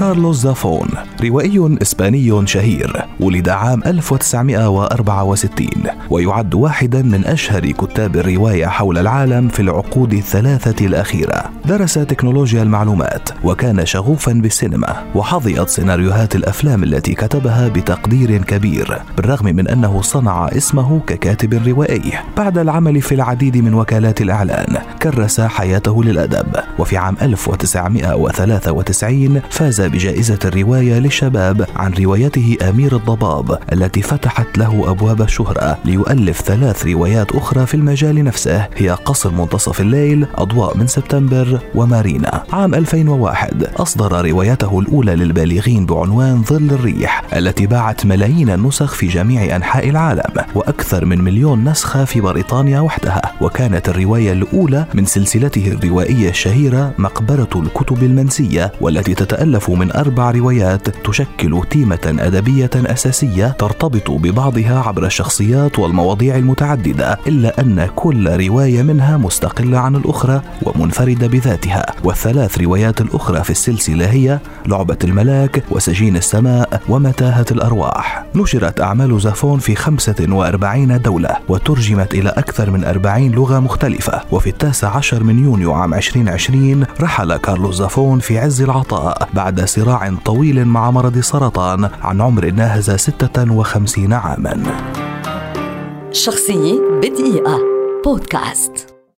كارلوس زافون روائي إسباني شهير ولد عام 1964 ويعد واحدا من أشهر كتاب الرواية حول العالم في العقود الثلاثة الأخيرة. درس تكنولوجيا المعلومات وكان شغوفا بالسينما وحظيت سيناريوهات الأفلام التي كتبها بتقدير كبير بالرغم من أنه صنع اسمه ككاتب روائي. بعد العمل في العديد من وكالات الإعلان كرس حياته للأدب وفي عام 1993 فاز بجائزة الرواية للشباب عن روايته أمير الضباب التي فتحت له أبواب الشهرة ليؤلف ثلاث روايات أخرى في المجال نفسه. هي قصر منتصف الليل أضواء من سبتمبر ومارينا. عام 2001 أصدر روايته الأولى للبالغين بعنوان ظل الريح التي باعت ملايين النسخ في جميع أنحاء العالم وأكثر من مليون نسخة في بريطانيا وحدها. وكانت الرواية الأولى من سلسلته الروائية الشهيرة مقبرة الكتب المنسية والتي تتألف من أربع روايات تشكل تيمة أدبية أساسية ترتبط ببعضها عبر الشخصيات والمواضيع المتعددة إلا أن كل رواية منها مستقلة عن الأخرى ومنفردة بذاتها. والثلاث روايات الأخرى في السلسلة هي لعبة الملاك وسجين السماء ومتاهة الأرواح. نشرت أعمال زافون في 45 دولة وترجمت إلى أكثر من 40 لغة مختلفة. وفي التاسع عشر من يونيو عام 2020 رحل كارلوس زافون في عز العطاء بعد صراع طويل مع مرض سرطان عن عمر ناهز 56 عاما. شخصية بدقيقة. بودكاست.